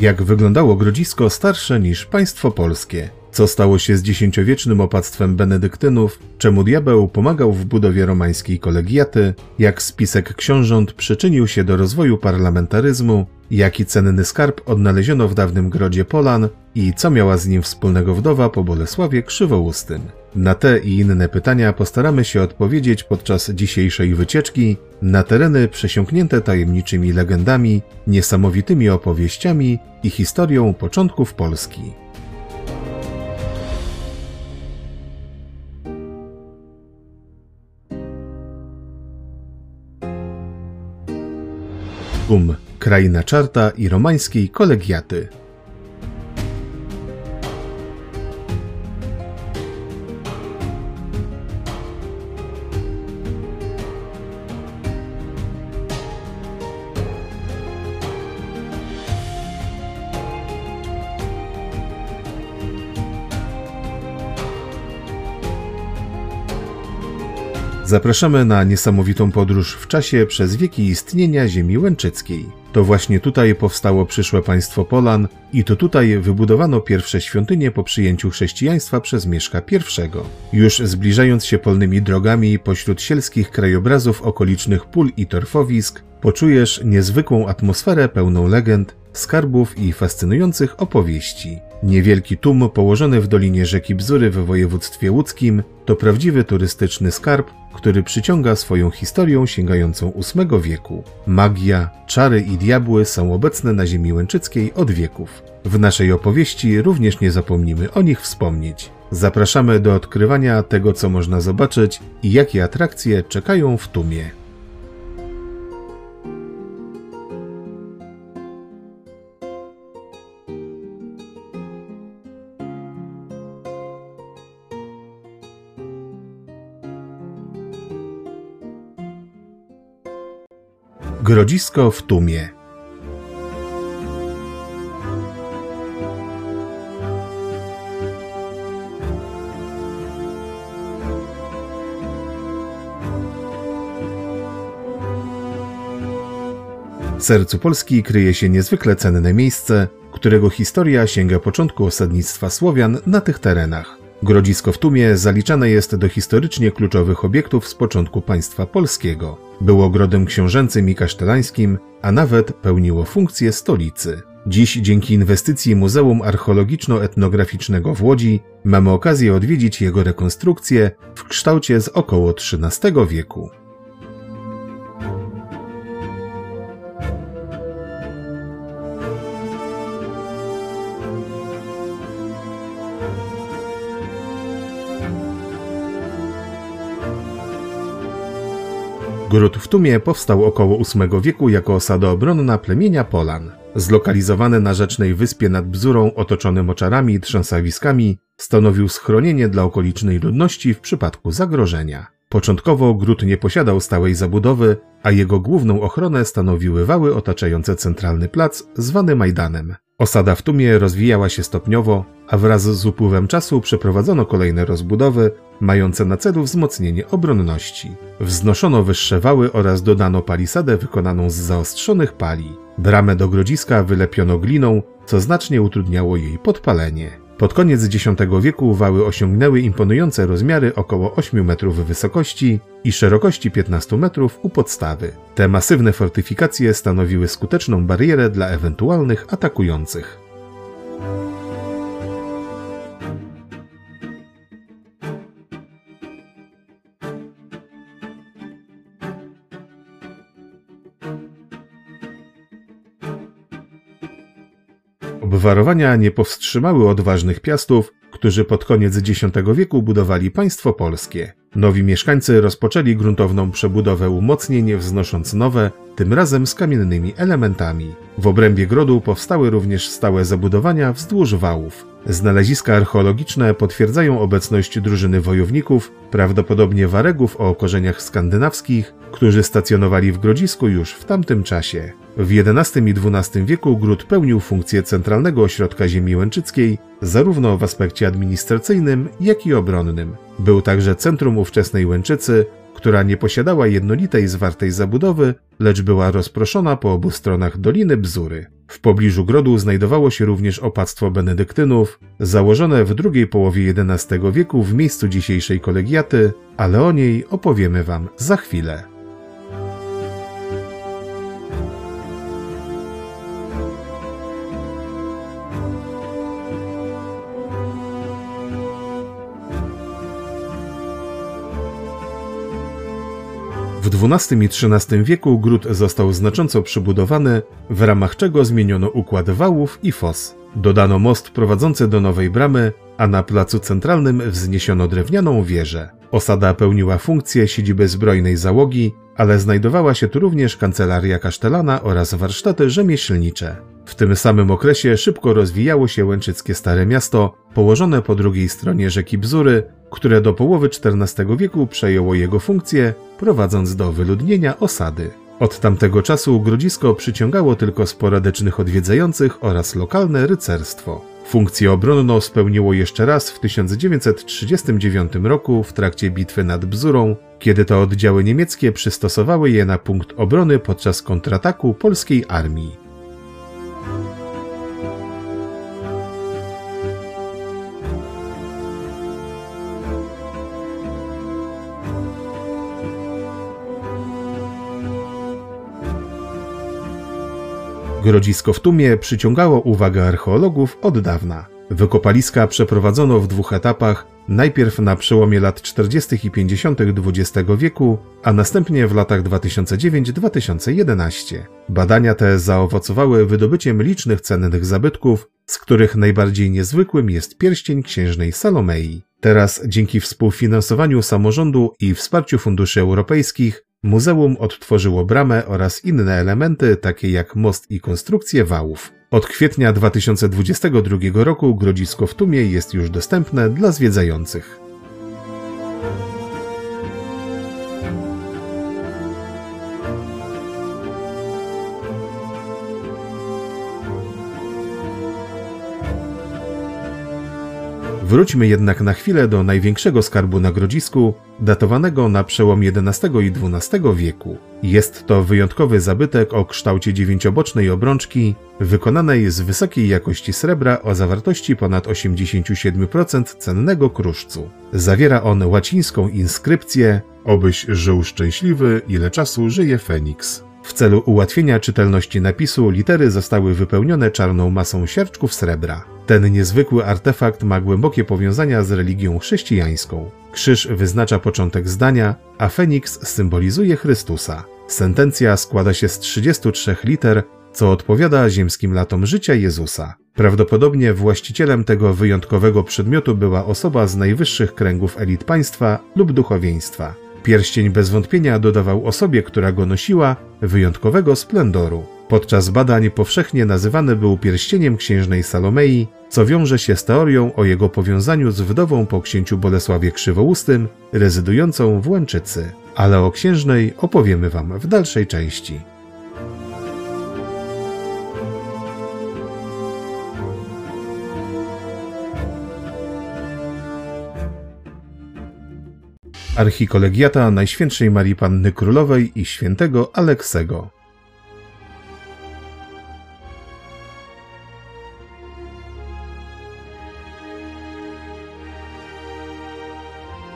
Jak wyglądało grodzisko starsze niż państwo polskie? Co stało się z dziesięciowiecznym opactwem benedyktynów? Czemu diabeł pomagał w budowie romańskiej kolegiaty? Jak spisek książąt przyczynił się do rozwoju parlamentaryzmu? Jaki cenny skarb odnaleziono w dawnym grodzie Polan? I co miała z nim wspólnego wdowa po Bolesławie Krzywoustym? Na te i inne pytania postaramy się odpowiedzieć podczas dzisiejszej wycieczki na tereny przesiąknięte tajemniczymi legendami, niesamowitymi opowieściami i historią początków Polski. Um, kraina czarta i romańskiej kolegiaty. Zapraszamy na niesamowitą podróż w czasie przez wieki istnienia ziemi łęczyckiej. To właśnie tutaj powstało przyszłe państwo Polan i to tutaj wybudowano pierwsze świątynie po przyjęciu chrześcijaństwa przez Mieszka I. Już zbliżając się polnymi drogami pośród sielskich krajobrazów okolicznych pól i torfowisk, poczujesz niezwykłą atmosferę pełną legend, skarbów i fascynujących opowieści. Niewielki tum położony w dolinie rzeki Bzury w województwie łódzkim to prawdziwy turystyczny skarb, który przyciąga swoją historią sięgającą VIII wieku. Magia, czary i diabły są obecne na ziemi łęczyckiej od wieków. W naszej opowieści również nie zapomnimy o nich wspomnieć. Zapraszamy do odkrywania tego, co można zobaczyć i jakie atrakcje czekają w Tumie. Grodzisko w Tumie. W sercu Polski kryje się niezwykle cenne miejsce, którego historia sięga początku osadnictwa Słowian na tych terenach. Grodzisko w Tumie zaliczane jest do historycznie kluczowych obiektów z początku państwa polskiego. Było ogrodem książęcym i kasztelańskim, a nawet pełniło funkcję stolicy. Dziś dzięki inwestycji Muzeum Archeologiczno-Etnograficznego w Łodzi mamy okazję odwiedzić jego rekonstrukcję w kształcie z około XIII wieku. Gród w Tumie powstał około VIII wieku jako osada obronna plemienia Polan. Zlokalizowany na rzecznej wyspie nad Bzurą otoczony moczarami i trzęsawiskami, stanowił schronienie dla okolicznej ludności w przypadku zagrożenia. Początkowo gród nie posiadał stałej zabudowy, a jego główną ochronę stanowiły wały otaczające centralny plac zwany Majdanem. Osada w Tumie rozwijała się stopniowo, a wraz z upływem czasu przeprowadzono kolejne rozbudowy, mające na celu wzmocnienie obronności. Wznoszono wyższe wały oraz dodano palisadę wykonaną z zaostrzonych pali. Bramę do grodziska wylepiono gliną, co znacznie utrudniało jej podpalenie. Pod koniec X wieku wały osiągnęły imponujące rozmiary około 8 metrów wysokości i szerokości 15 metrów u podstawy. Te masywne fortyfikacje stanowiły skuteczną barierę dla ewentualnych atakujących. Obwarowania nie powstrzymały odważnych piastów, którzy pod koniec X wieku budowali państwo polskie. Nowi mieszkańcy rozpoczęli gruntowną przebudowę umocnień, wznosząc nowe, tym razem z kamiennymi elementami. W obrębie grodu powstały również stałe zabudowania wzdłuż wałów. Znaleziska archeologiczne potwierdzają obecność drużyny wojowników, prawdopodobnie waregów o korzeniach skandynawskich, którzy stacjonowali w Grodzisku już w tamtym czasie. W XI i XII wieku gród pełnił funkcję centralnego ośrodka ziemi łęczyckiej, zarówno w aspekcie administracyjnym, jak i obronnym. Był także centrum ówczesnej Łęczycy, która nie posiadała jednolitej, zwartej zabudowy, lecz była rozproszona po obu stronach Doliny Bzury. W pobliżu grodu znajdowało się również opactwo benedyktynów, założone w drugiej połowie XI wieku w miejscu dzisiejszej kolegiaty, ale o niej opowiemy Wam za chwilę. W XII i XIII wieku gród został znacząco przybudowany, w ramach czego zmieniono układ wałów i fos. Dodano most prowadzący do nowej bramy, a na placu centralnym wzniesiono drewnianą wieżę. Osada pełniła funkcję siedziby zbrojnej załogi, ale znajdowała się tu również kancelaria kasztelana oraz warsztaty rzemieślnicze. W tym samym okresie szybko rozwijało się Łęczyckie Stare Miasto, położone po drugiej stronie rzeki Bzury, które do połowy XIV wieku przejęło jego funkcję, prowadząc do wyludnienia osady. Od tamtego czasu Grodzisko przyciągało tylko sporadycznych odwiedzających oraz lokalne rycerstwo. Funkcję obronną spełniło jeszcze raz w 1939 roku w trakcie bitwy nad Bzurą, kiedy to oddziały niemieckie przystosowały je na punkt obrony podczas kontrataku polskiej armii. Grodzisko w Tumie przyciągało uwagę archeologów od dawna. Wykopaliska przeprowadzono w dwóch etapach, najpierw na przełomie lat 40. i 50. XX wieku, a następnie w latach 2009-2011. Badania te zaowocowały wydobyciem licznych cennych zabytków, z których najbardziej niezwykłym jest pierścień księżnej Salomei. Teraz dzięki współfinansowaniu samorządu i wsparciu funduszy europejskich Muzeum odtworzyło bramę oraz inne elementy, takie jak most i konstrukcje wałów. Od kwietnia 2022 roku Grodzisko w Tumie jest już dostępne dla zwiedzających. Wróćmy jednak na chwilę do największego skarbu na Grodzisku, datowanego na przełom XI i XII wieku. Jest to wyjątkowy zabytek o kształcie dziewięciobocznej obrączki, wykonanej z wysokiej jakości srebra o zawartości ponad 87% cennego kruszcu. Zawiera on łacińską inskrypcję Obyś żył szczęśliwy, ile czasu żyje Feniks. W celu ułatwienia czytelności napisu litery zostały wypełnione czarną masą siarczków srebra. Ten niezwykły artefakt ma głębokie powiązania z religią chrześcijańską. Krzyż wyznacza początek zdania, a Feniks symbolizuje Chrystusa. Sentencja składa się z 33 liter, co odpowiada ziemskim latom życia Jezusa. Prawdopodobnie właścicielem tego wyjątkowego przedmiotu była osoba z najwyższych kręgów elit państwa lub duchowieństwa. Pierścień bez wątpienia dodawał osobie, która go nosiła, wyjątkowego splendoru. Podczas badań powszechnie nazywany był pierścieniem księżnej Salomei, co wiąże się z teorią o jego powiązaniu z wdową po księciu Bolesławie Krzywoustym, rezydującą w Łęczycy. Ale o księżnej opowiemy Wam w dalszej części. archikolegiata Najświętszej Marii Panny Królowej i świętego Aleksego.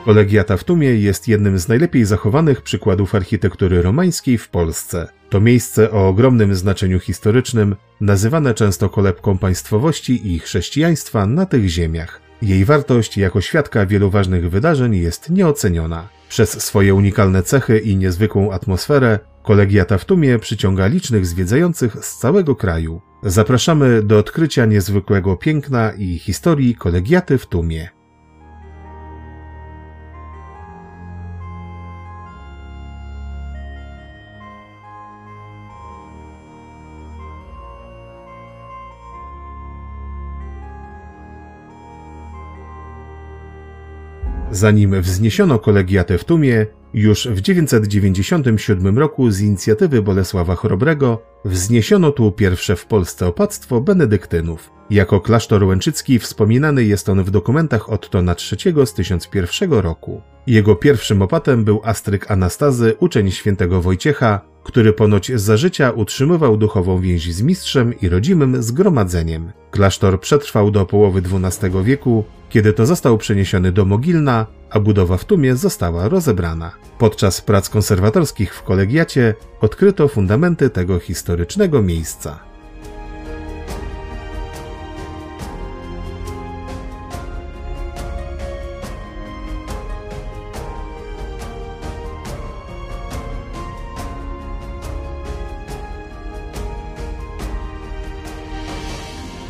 Kolegiata w Tumie jest jednym z najlepiej zachowanych przykładów architektury romańskiej w Polsce. To miejsce o ogromnym znaczeniu historycznym, nazywane często kolebką państwowości i chrześcijaństwa na tych ziemiach. Jej wartość jako świadka wielu ważnych wydarzeń jest nieoceniona. Przez swoje unikalne cechy i niezwykłą atmosferę Kolegiata w Tumie przyciąga licznych zwiedzających z całego kraju. Zapraszamy do odkrycia niezwykłego piękna i historii Kolegiaty w Tumie. Zanim wzniesiono kolegiatę w Tumie, już w 997 roku z inicjatywy Bolesława Chrobrego wzniesiono tu pierwsze w Polsce opactwo benedyktynów. Jako klasztor łęczycki wspominany jest on w dokumentach Ottona III z 1001 roku. Jego pierwszym opatem był Astryk Anastazy, uczeń świętego Wojciecha, który ponoć za życia utrzymywał duchową więź z mistrzem i rodzimym zgromadzeniem. Klasztor przetrwał do połowy XII wieku, kiedy to został przeniesiony do Mogilna, a budowa w Tumie została rozebrana. Podczas prac konserwatorskich w kolegiacie odkryto fundamenty tego historycznego miejsca.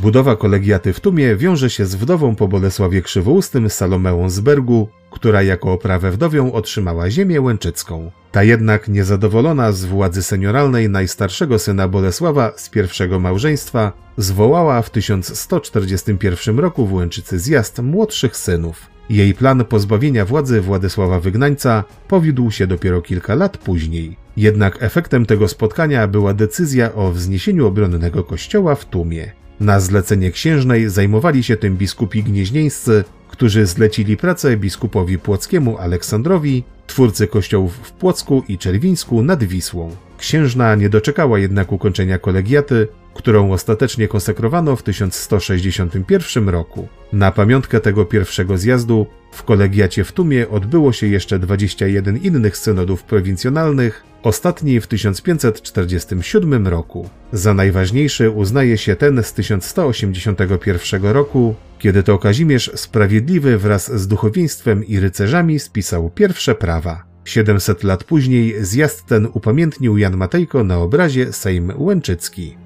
Budowa kolegiaty w Tumie wiąże się z wdową po Bolesławie Krzywoustym Salomeą z Bergu, która jako oprawę wdowią otrzymała ziemię łęczycką. Ta jednak niezadowolona z władzy senioralnej najstarszego syna Bolesława z pierwszego małżeństwa zwołała w 1141 roku w Łęczycy zjazd młodszych synów. Jej plan pozbawienia władzy Władysława Wygnańca powiódł się dopiero kilka lat później. Jednak efektem tego spotkania była decyzja o wzniesieniu obronnego kościoła w Tumie. Na zlecenie księżnej zajmowali się tym biskupi gnieźnieńscy, którzy zlecili pracę biskupowi płockiemu Aleksandrowi, twórcy kościołów w Płocku i Czerwińsku nad Wisłą. Księżna nie doczekała jednak ukończenia kolegiaty, którą ostatecznie konsekrowano w 1161 roku. Na pamiątkę tego pierwszego zjazdu w kolegiacie w Tumie odbyło się jeszcze 21 innych synodów prowincjonalnych, ostatni w 1547 roku. Za najważniejszy uznaje się ten z 1181 roku, kiedy to Kazimierz Sprawiedliwy wraz z duchowieństwem i rycerzami spisał pierwsze prawa. 700 lat później zjazd ten upamiętnił Jan Matejko na obrazie Sejm Łęczycki.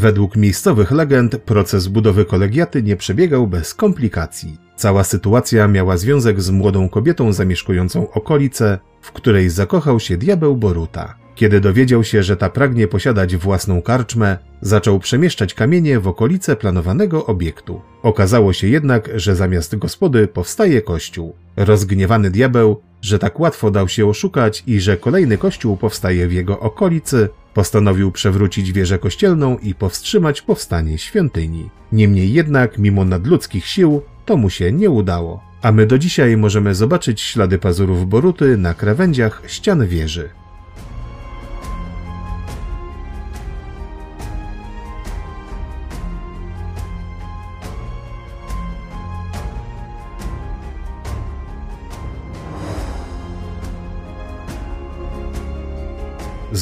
Według miejscowych legend proces budowy kolegiaty nie przebiegał bez komplikacji. Cała sytuacja miała związek z młodą kobietą zamieszkującą okolice, w której zakochał się diabeł Boruta. Kiedy dowiedział się, że ta pragnie posiadać własną karczmę, zaczął przemieszczać kamienie w okolice planowanego obiektu. Okazało się jednak, że zamiast gospody powstaje kościół. Rozgniewany diabeł, że tak łatwo dał się oszukać i że kolejny kościół powstaje w jego okolicy, Postanowił przewrócić wieżę kościelną i powstrzymać powstanie świątyni. Niemniej jednak, mimo nadludzkich sił, to mu się nie udało. A my do dzisiaj możemy zobaczyć ślady pazurów Boruty na krawędziach ścian wieży.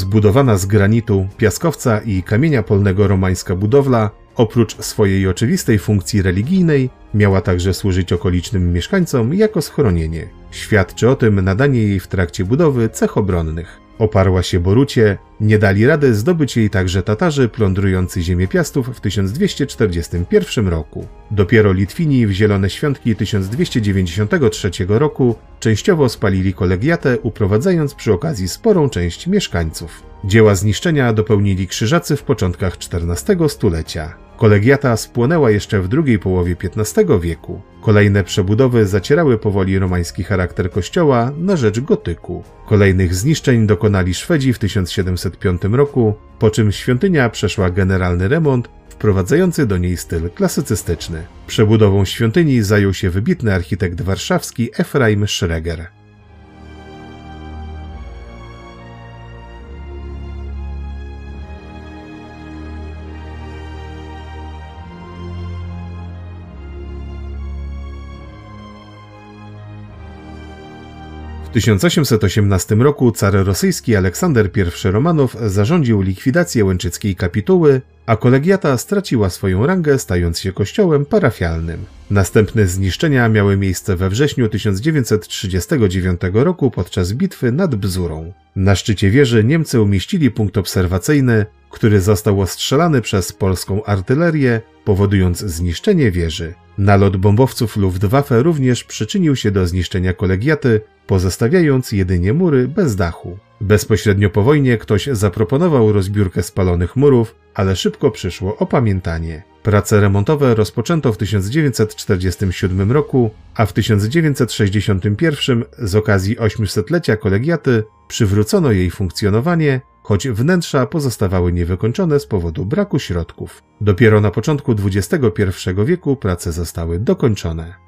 Zbudowana z granitu, piaskowca i kamienia polnego romańska budowla, oprócz swojej oczywistej funkcji religijnej, miała także służyć okolicznym mieszkańcom jako schronienie. Świadczy o tym nadanie jej w trakcie budowy cech obronnych. Oparła się Borucie, nie dali rady zdobyć jej także Tatarzy plądrujący ziemię Piastów w 1241 roku. Dopiero Litwini w zielone świątki 1293 roku częściowo spalili kolegiatę, uprowadzając przy okazji sporą część mieszkańców. Dzieła zniszczenia dopełnili krzyżacy w początkach XIV stulecia. Kolegiata spłonęła jeszcze w drugiej połowie XV wieku. Kolejne przebudowy zacierały powoli romański charakter kościoła na rzecz gotyku. Kolejnych zniszczeń dokonali Szwedzi w 1705 roku, po czym świątynia przeszła generalny remont wprowadzający do niej styl klasycystyczny. Przebudową świątyni zajął się wybitny architekt warszawski Efraim Schreger. 1818 roku car rosyjski Aleksander I Romanow zarządził likwidację łęczyckiej kapituły, a kolegiata straciła swoją rangę, stając się kościołem parafialnym. Następne zniszczenia miały miejsce we wrześniu 1939 roku podczas bitwy nad Bzurą. Na szczycie wieży Niemcy umieścili punkt obserwacyjny, który został ostrzelany przez polską artylerię, powodując zniszczenie wieży. Nalot bombowców Luftwaffe również przyczynił się do zniszczenia kolegiaty, pozostawiając jedynie mury bez dachu. Bezpośrednio po wojnie ktoś zaproponował rozbiórkę spalonych murów, ale szybko przyszło opamiętanie. Prace remontowe rozpoczęto w 1947 roku, a w 1961 z okazji 800-lecia kolegiaty przywrócono jej funkcjonowanie, choć wnętrza pozostawały niewykończone z powodu braku środków. Dopiero na początku XXI wieku prace zostały dokończone.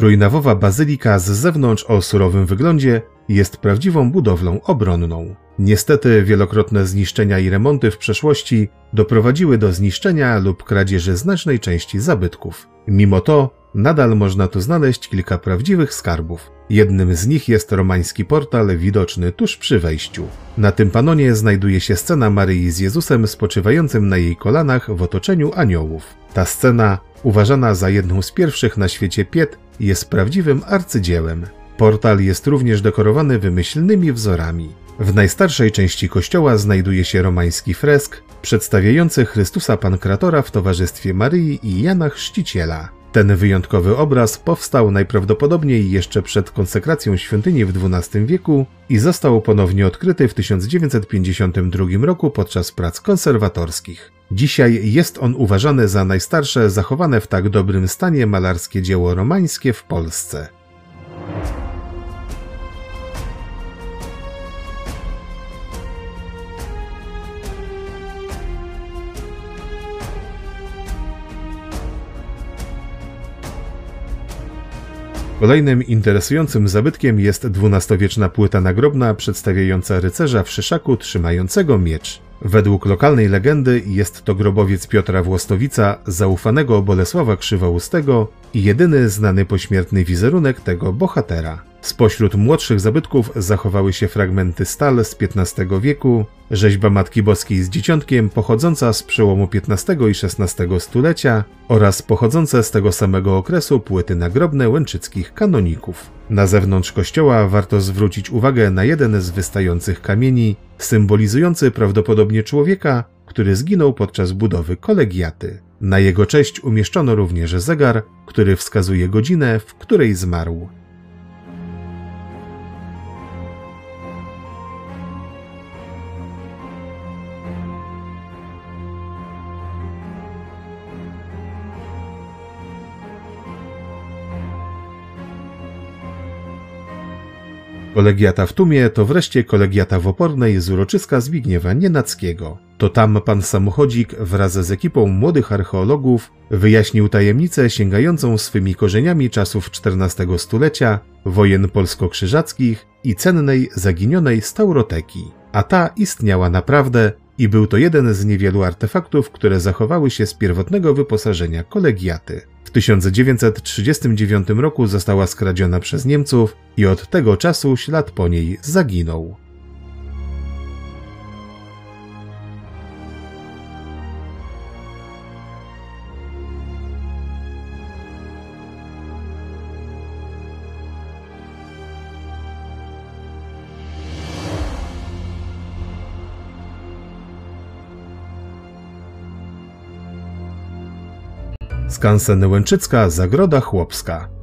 Ruinawowa bazylika z zewnątrz o surowym wyglądzie jest prawdziwą budowlą obronną. Niestety wielokrotne zniszczenia i remonty w przeszłości doprowadziły do zniszczenia lub kradzieży znacznej części zabytków. Mimo to nadal można tu znaleźć kilka prawdziwych skarbów. Jednym z nich jest romański portal widoczny tuż przy wejściu. Na tym panonie znajduje się scena Maryi z Jezusem spoczywającym na jej kolanach w otoczeniu aniołów. Ta scena, uważana za jedną z pierwszych na świecie piet, jest prawdziwym arcydziełem. Portal jest również dekorowany wymyślnymi wzorami. W najstarszej części kościoła znajduje się romański fresk przedstawiający Chrystusa Pankratora w towarzystwie Maryi i Jana Chrzciciela. Ten wyjątkowy obraz powstał najprawdopodobniej jeszcze przed konsekracją świątyni w XII wieku i został ponownie odkryty w 1952 roku podczas prac konserwatorskich. Dzisiaj jest on uważany za najstarsze zachowane w tak dobrym stanie malarskie dzieło romańskie w Polsce. Kolejnym interesującym zabytkiem jest dwunastowieczna płyta nagrobna przedstawiająca rycerza w szyszaku trzymającego miecz. Według lokalnej legendy jest to grobowiec Piotra Włostowica, zaufanego Bolesława Krzywoustego i jedyny znany pośmiertny wizerunek tego bohatera. Spośród młodszych zabytków zachowały się fragmenty stal z XV wieku, rzeźba Matki Boskiej z dzieciątkiem pochodząca z przełomu XV i XVI stulecia oraz pochodzące z tego samego okresu płyty nagrobne łęczyckich kanoników. Na zewnątrz kościoła warto zwrócić uwagę na jeden z wystających kamieni, symbolizujący prawdopodobnie człowieka, który zginął podczas budowy kolegiaty. Na jego cześć umieszczono również zegar, który wskazuje godzinę, w której zmarł. Kolegiata w Tumie to wreszcie kolegiata w Opornej z uroczyska Zbigniewa Nienackiego. To tam pan samochodzik wraz z ekipą młodych archeologów wyjaśnił tajemnicę sięgającą swymi korzeniami czasów XIV stulecia, wojen polsko-krzyżackich i cennej zaginionej stauroteki. A ta istniała naprawdę i był to jeden z niewielu artefaktów, które zachowały się z pierwotnego wyposażenia kolegiaty. W 1939 roku została skradziona przez Niemców i od tego czasu ślad po niej zaginął. Skansen Łęczycka, Zagroda Chłopska.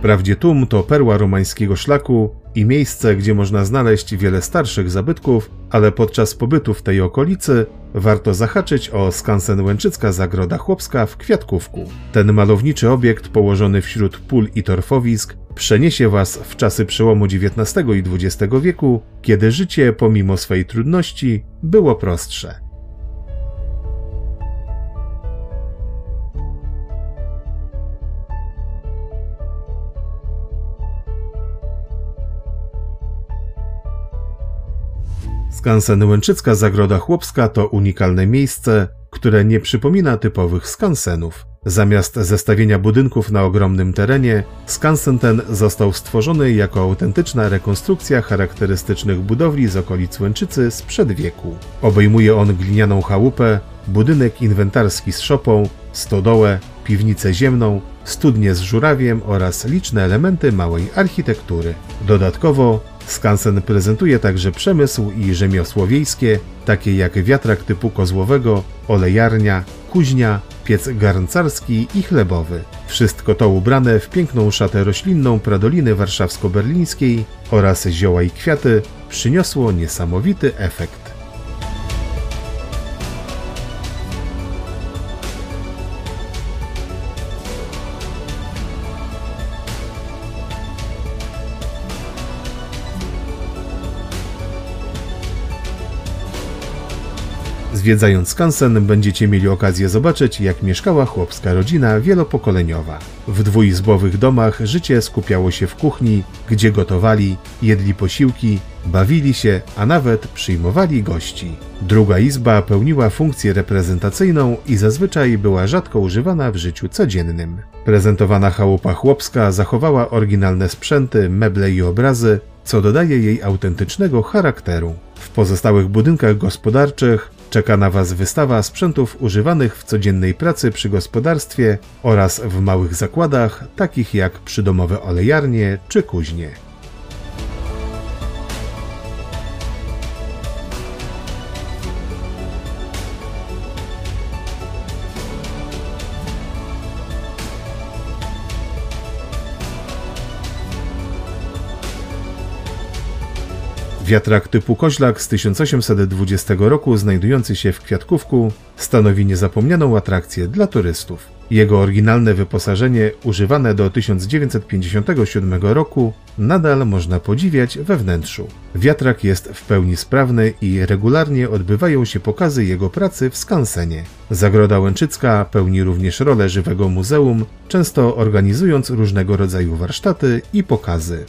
Wprawdzie Tum to perła romańskiego szlaku i miejsce, gdzie można znaleźć wiele starszych zabytków, ale podczas pobytu w tej okolicy warto zahaczyć o skansen Łęczycka Zagroda Chłopska w Kwiatkówku. Ten malowniczy obiekt położony wśród pól i torfowisk przeniesie Was w czasy przełomu XIX i XX wieku, kiedy życie pomimo swej trudności było prostsze. Skansen Łęczycka Zagroda Chłopska to unikalne miejsce, które nie przypomina typowych skansenów. Zamiast zestawienia budynków na ogromnym terenie, skansen ten został stworzony jako autentyczna rekonstrukcja charakterystycznych budowli z okolic Łęczycy sprzed wieku. Obejmuje on glinianą chałupę, budynek inwentarski z szopą, stodołę, piwnicę ziemną, studnie z żurawiem oraz liczne elementy małej architektury. Dodatkowo Skansen prezentuje także przemysł i rzemiosło wiejskie, takie jak wiatrak typu kozłowego, olejarnia, kuźnia, piec garncarski i chlebowy. Wszystko to ubrane w piękną szatę roślinną Pradoliny warszawsko-berlińskiej oraz zioła i kwiaty przyniosło niesamowity efekt. Zwiedzając skansen będziecie mieli okazję zobaczyć, jak mieszkała chłopska rodzina wielopokoleniowa. W dwuizbowych domach życie skupiało się w kuchni, gdzie gotowali, jedli posiłki, bawili się, a nawet przyjmowali gości. Druga izba pełniła funkcję reprezentacyjną i zazwyczaj była rzadko używana w życiu codziennym. Prezentowana chałupa chłopska zachowała oryginalne sprzęty, meble i obrazy, co dodaje jej autentycznego charakteru. W pozostałych budynkach gospodarczych Czeka na Was wystawa sprzętów używanych w codziennej pracy przy gospodarstwie oraz w małych zakładach, takich jak przydomowe olejarnie czy kuźnie. Wiatrak typu koźlak z 1820 roku, znajdujący się w Kwiatkówku, stanowi niezapomnianą atrakcję dla turystów. Jego oryginalne wyposażenie, używane do 1957 roku, nadal można podziwiać we wnętrzu. Wiatrak jest w pełni sprawny i regularnie odbywają się pokazy jego pracy w skansenie. Zagroda Łęczycka pełni również rolę żywego muzeum, często organizując różnego rodzaju warsztaty i pokazy.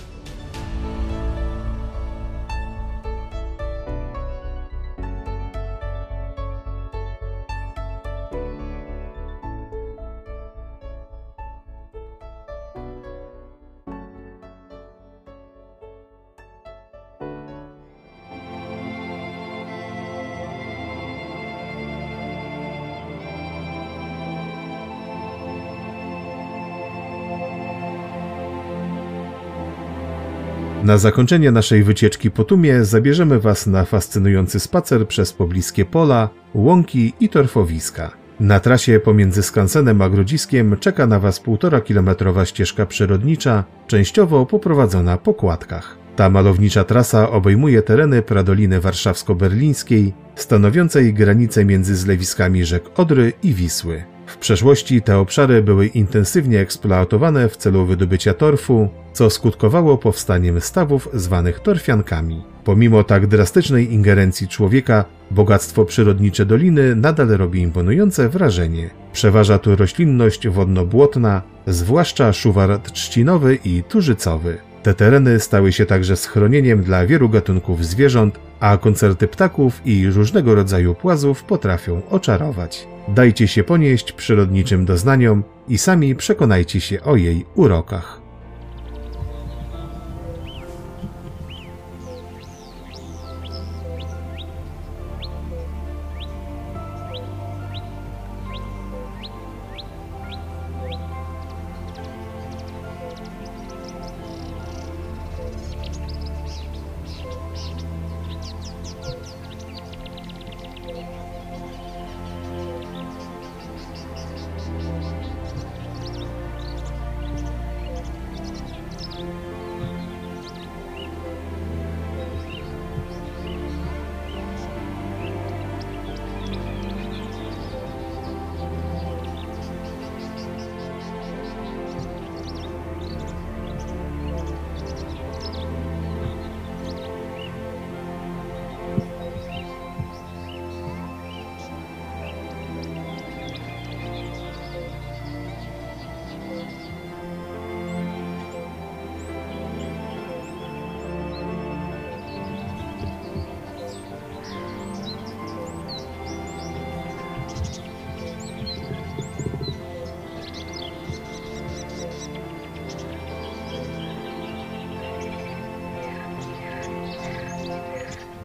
Na zakończenie naszej wycieczki po Tumie zabierzemy Was na fascynujący spacer przez pobliskie pola, łąki i torfowiska. Na trasie pomiędzy Skansenem a Grodziskiem czeka na Was półtora kilometrowa ścieżka przyrodnicza, częściowo poprowadzona po kładkach. Ta malownicza trasa obejmuje tereny Pradoliny Warszawsko-Berlińskiej, stanowiącej granicę między zlewiskami rzek Odry i Wisły. W przeszłości te obszary były intensywnie eksploatowane w celu wydobycia torfu, co skutkowało powstaniem stawów zwanych torfiankami. Pomimo tak drastycznej ingerencji człowieka, bogactwo przyrodnicze doliny nadal robi imponujące wrażenie. Przeważa tu roślinność wodno-błotna, zwłaszcza szuwar trzcinowy i turzycowy. Te tereny stały się także schronieniem dla wielu gatunków zwierząt, a koncerty ptaków i różnego rodzaju płazów potrafią oczarować. Dajcie się ponieść przyrodniczym doznaniom i sami przekonajcie się o jej urokach.